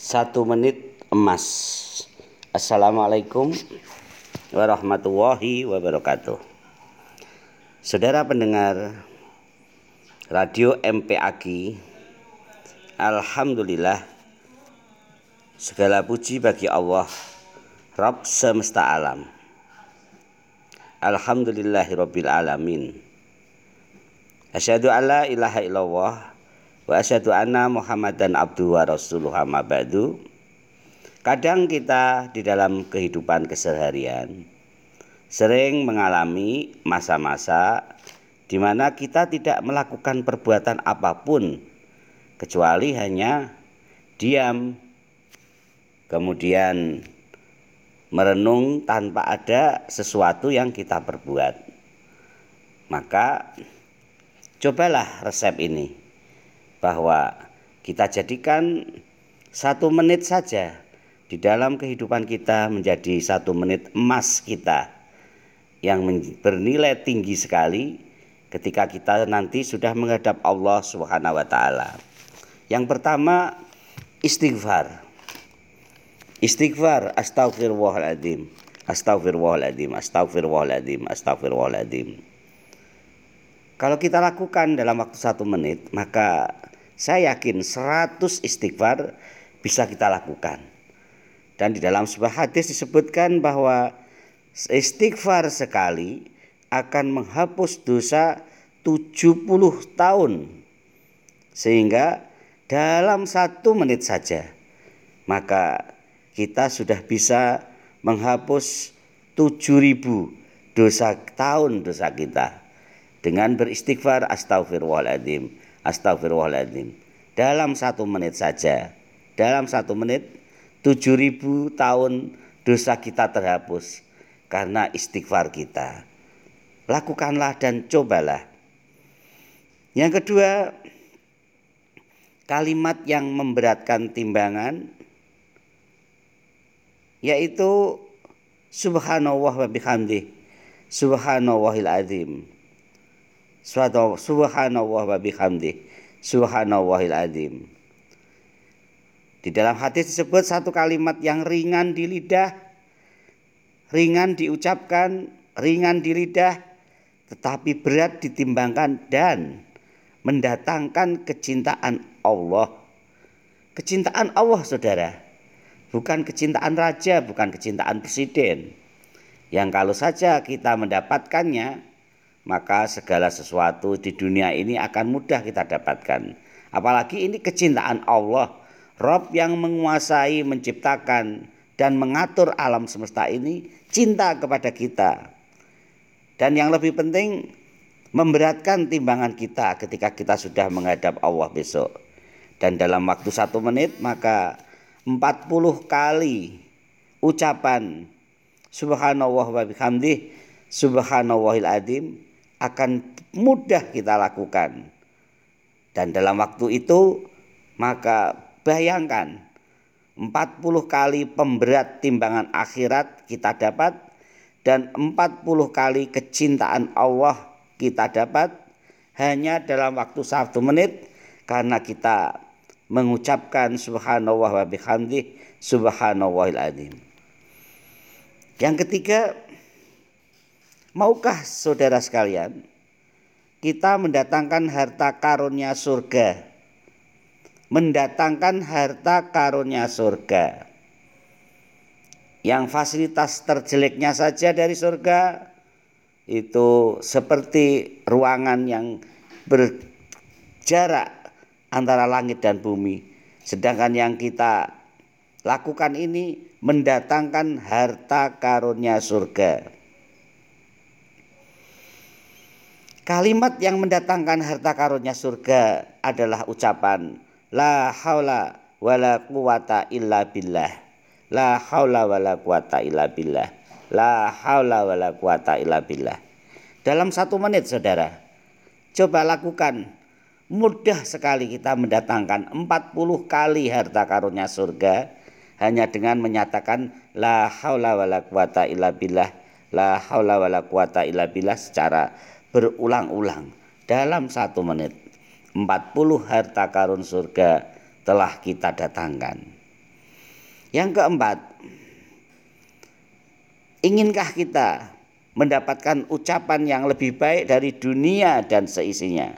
Satu menit emas. Assalamualaikum warahmatullahi wabarakatuh. Saudara pendengar Radio MPAG, Alhamdulillah segala puji bagi Allah, Rabb semesta alam. Alhamdulillahirabbil alamin. Asyhadu alla ilaha illallah wa asyhadu anna Muhammadan abdu wa rasuluh amma ba'du. Kadang kita di dalam kehidupan keseharian sering mengalami masa-masa di mana kita tidak melakukan perbuatan apa pun kecuali hanya diam kemudian merenung tanpa ada sesuatu yang kita perbuat. Maka cobalah resep ini bahwa kita jadikan satu menit saja di dalam kehidupan kita menjadi satu menit emas kita yang bernilai tinggi sekali ketika kita nanti sudah menghadap Allah Subhanahu wa taala. Yang pertama istighfar. Istighfar astagfirullahaladzim. Astagfirullahaladzim, astagfirullahaladzim, astagfirullahaladzim. Kalau kita lakukan dalam waktu satu menit, maka saya yakin 100 istighfar bisa kita lakukan. Dan di dalam sebuah hadis disebutkan bahwa istighfar sekali akan menghapus dosa 70 tahun. Sehingga dalam satu menit saja maka kita sudah bisa menghapus 7000 dosa tahun dosa kita dengan beristighfar astagfirullahaladzim Astagfirullahaladzim. Dalam satu menit saja, dalam satu menit, tujuh ribu tahun dosa kita terhapus karena istighfar kita. Lakukanlah dan cobalah. Yang kedua, kalimat yang memberatkan timbangan yaitu subhanallah wa bihamdih subhanallahil azim subhanallah wa bihamdi. Subhanallahil azim. Di dalam hadis disebut satu kalimat yang ringan di lidah, ringan diucapkan, ringan di lidah, tetapi berat ditimbangkan dan mendatangkan kecintaan Allah. Kecintaan Allah, saudara, bukan kecintaan raja, bukan kecintaan presiden. Yang kalau saja kita mendapatkannya, maka segala sesuatu di dunia ini akan mudah kita dapatkan. Apalagi ini kecintaan Allah, Rob yang menguasai, menciptakan dan mengatur alam semesta ini cinta kepada kita. Dan yang lebih penting memberatkan timbangan kita ketika kita sudah menghadap Allah besok. Dan dalam waktu satu menit maka 40 kali ucapan subhanallah wa bihamdih subhanallahil adim akan mudah kita lakukan. Dan dalam waktu itu maka bayangkan 40 kali pemberat timbangan akhirat kita dapat dan 40 kali kecintaan Allah kita dapat hanya dalam waktu satu menit karena kita mengucapkan subhanallah wa bihamdih subhanallahil azim. Yang ketiga Maukah saudara sekalian kita mendatangkan harta karunia surga? Mendatangkan harta karunia surga. Yang fasilitas terjeleknya saja dari surga itu seperti ruangan yang berjarak antara langit dan bumi. Sedangkan yang kita lakukan ini mendatangkan harta karunia surga. Kalimat yang mendatangkan harta karunnya surga adalah ucapan la haula wala quwata illa billah. La haula wala quwata illa billah. La haula wala quwata illa billah. Dalam satu menit saudara, coba lakukan. Mudah sekali kita mendatangkan 40 kali harta karunnya surga hanya dengan menyatakan la haula wala quwata illa billah. La haula wala quwata illa billah secara berulang-ulang dalam satu menit. 40 harta karun surga telah kita datangkan. Yang keempat, inginkah kita mendapatkan ucapan yang lebih baik dari dunia dan seisinya?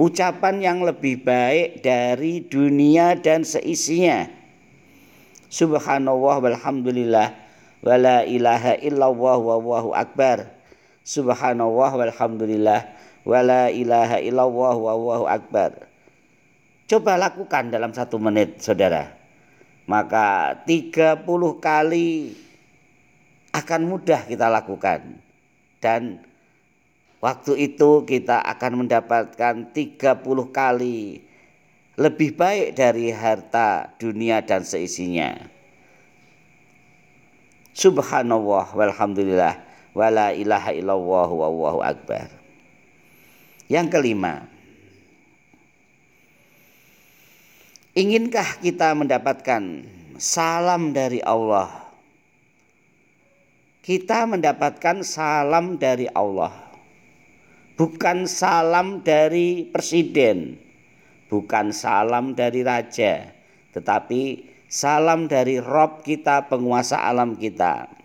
Ucapan yang lebih baik dari dunia dan seisinya. Subhanallah walhamdulillah wala ilaha illallah wallahu akbar. Subhanallah walhamdulillah wala ilaha illallah wallahu akbar. Coba lakukan dalam satu menit saudara. Maka 30 kali akan mudah kita lakukan. Dan waktu itu kita akan mendapatkan 30 kali lebih baik dari harta dunia dan seisinya. Subhanallah walhamdulillah wala ilaha illallah wallahu akbar. Yang kelima, inginkah kita mendapatkan salam dari Allah? Kita mendapatkan salam dari Allah, bukan salam dari presiden, bukan salam dari raja, tetapi salam dari Rob kita, penguasa alam kita.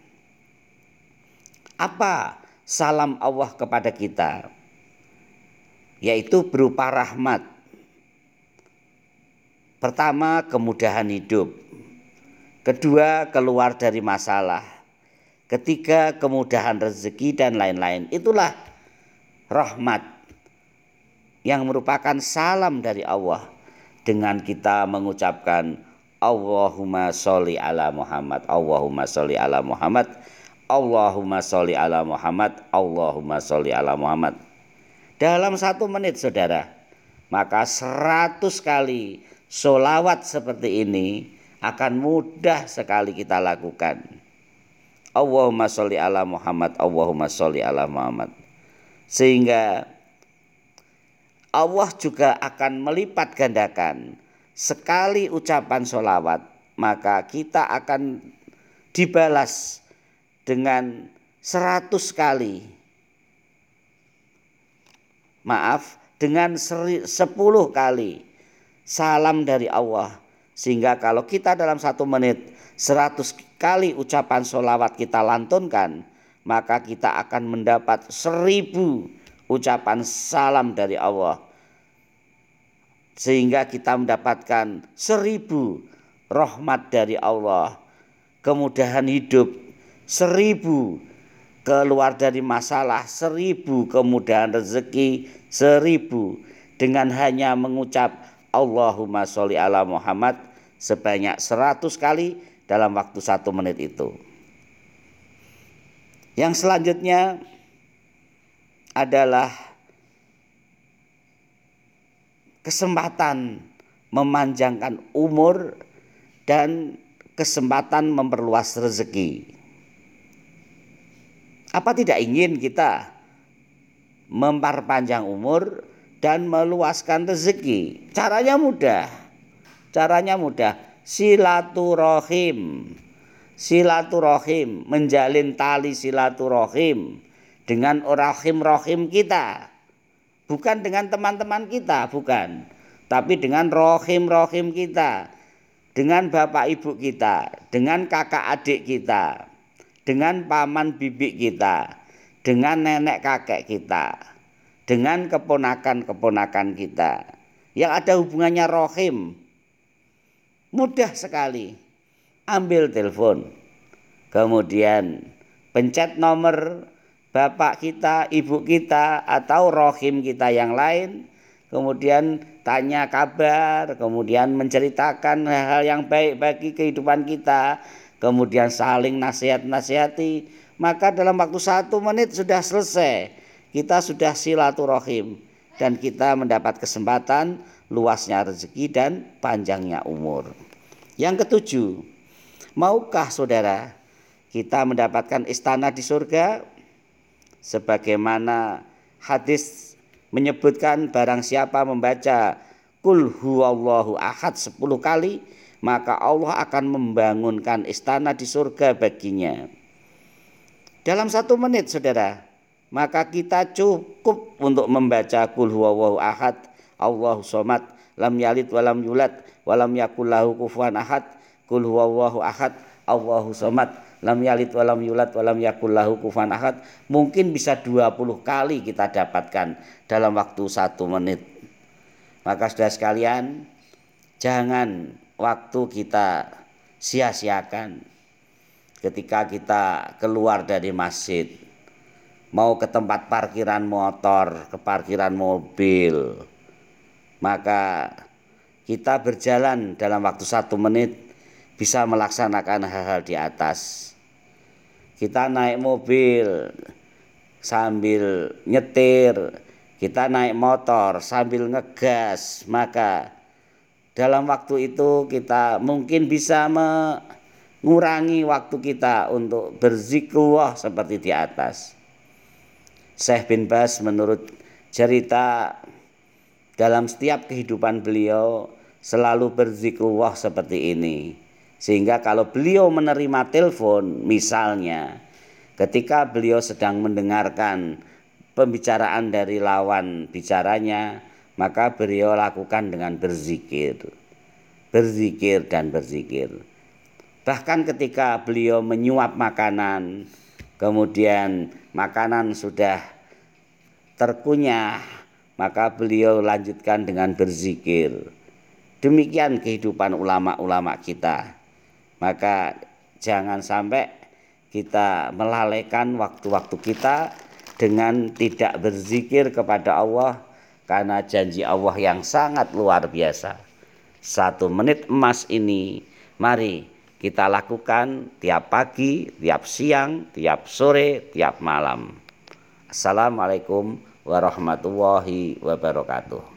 Apa salam Allah kepada kita? Yaitu berupa rahmat. Pertama, kemudahan hidup. Kedua, keluar dari masalah. Ketiga, kemudahan rezeki dan lain-lain. Itulah rahmat yang merupakan salam dari Allah dengan kita mengucapkan Allahumma sholli ala Muhammad Allahumma sholli ala Muhammad Allahumma sholli ala Muhammad Allahumma sholli ala Muhammad. Dalam satu menit saudara maka seratus kali solawat seperti ini akan mudah sekali kita lakukan. Allahumma sholli ala Muhammad Allahumma sholli ala Muhammad. Sehingga Allah juga akan melipat gandakan sekali ucapan sholawat maka kita akan dibalas dengan seratus kali. Maaf dengan sepuluh kali salam dari Allah. Sehingga kalau kita dalam satu menit seratus kali ucapan sholawat kita lantunkan maka kita akan mendapat seribu ucapan salam dari Allah. Sehingga kita mendapatkan seribu rahmat dari Allah. Kemudahan hidup seribu keluar dari masalah seribu kemudahan rezeki seribu dengan hanya mengucap Allahumma sholli ala Muhammad sebanyak seratus kali dalam waktu satu menit itu yang selanjutnya adalah kesempatan memanjangkan umur dan kesempatan memperluas rezeki. Apa tidak ingin kita memperpanjang umur dan meluaskan rezeki? Caranya mudah. Caranya mudah. Silaturahim. Silaturahim, menjalin tali silaturahim dengan rahim rohim kita. Bukan dengan teman-teman kita, bukan. Tapi dengan rohim kita. Dengan bapak ibu kita. Dengan kakak adik kita. Dengan paman bibi kita. Dengan nenek kakek kita. Dengan keponakan-keponakan kita. Yang ada hubungannya rohim. Mudah sekali. Ambil telepon. Kemudian pencet nomor bapak kita, ibu kita atau rohim kita yang lain kemudian tanya kabar, kemudian menceritakan hal-hal yang baik bagi kehidupan kita, kemudian saling nasihat-nasihati, maka dalam waktu satu menit sudah selesai. Kita sudah silaturahim dan kita mendapat kesempatan luasnya rezeki dan panjangnya umur. Yang ketujuh, maukah saudara kita mendapatkan istana di surga sebagaimana hadis menyebutkan barang siapa membaca kul huwallahu ahad 10 kali maka Allah akan membangunkan istana di surga baginya. Dalam satu menit saudara, maka kita cukup untuk membaca kul ahad, Allahu somad, lam yalid walam yulad, walam yakullahu kufuwan ahad. kul ahad Allahu somad lam yalid walam yulad walam yakul lahu kufan ahad mungkin bisa 20 kali kita dapatkan dalam waktu satu menit maka sudah sekalian jangan waktu kita sia-siakan ketika kita keluar dari masjid mau ke tempat parkiran motor ke parkiran mobil maka kita berjalan dalam waktu satu menit bisa melaksanakan hal-hal di atas. Kita naik mobil sambil nyetir, kita naik motor sambil ngegas, maka dalam waktu itu kita mungkin bisa mengurangi waktu kita untuk berzikrullah seperti di atas. Syekh bin Bas menurut cerita dalam setiap kehidupan beliau selalu berzikrullah seperti ini. Sehingga kalau beliau menerima telepon misalnya ketika beliau sedang mendengarkan pembicaraan dari lawan bicaranya, maka beliau lakukan dengan berzikir. Berzikir dan berzikir. Bahkan ketika beliau menyuap makanan, kemudian makanan sudah terkunyah, maka beliau lanjutkan dengan berzikir. Demikian kehidupan ulama-ulama kita maka jangan sampai kita melalaikan waktu-waktu kita dengan tidak berzikir kepada Allah karena janji Allah yang sangat luar biasa. Satu menit emas ini mari kita lakukan tiap pagi, tiap siang, tiap sore, tiap malam. Assalamualaikum warahmatullahi wabarakatuh.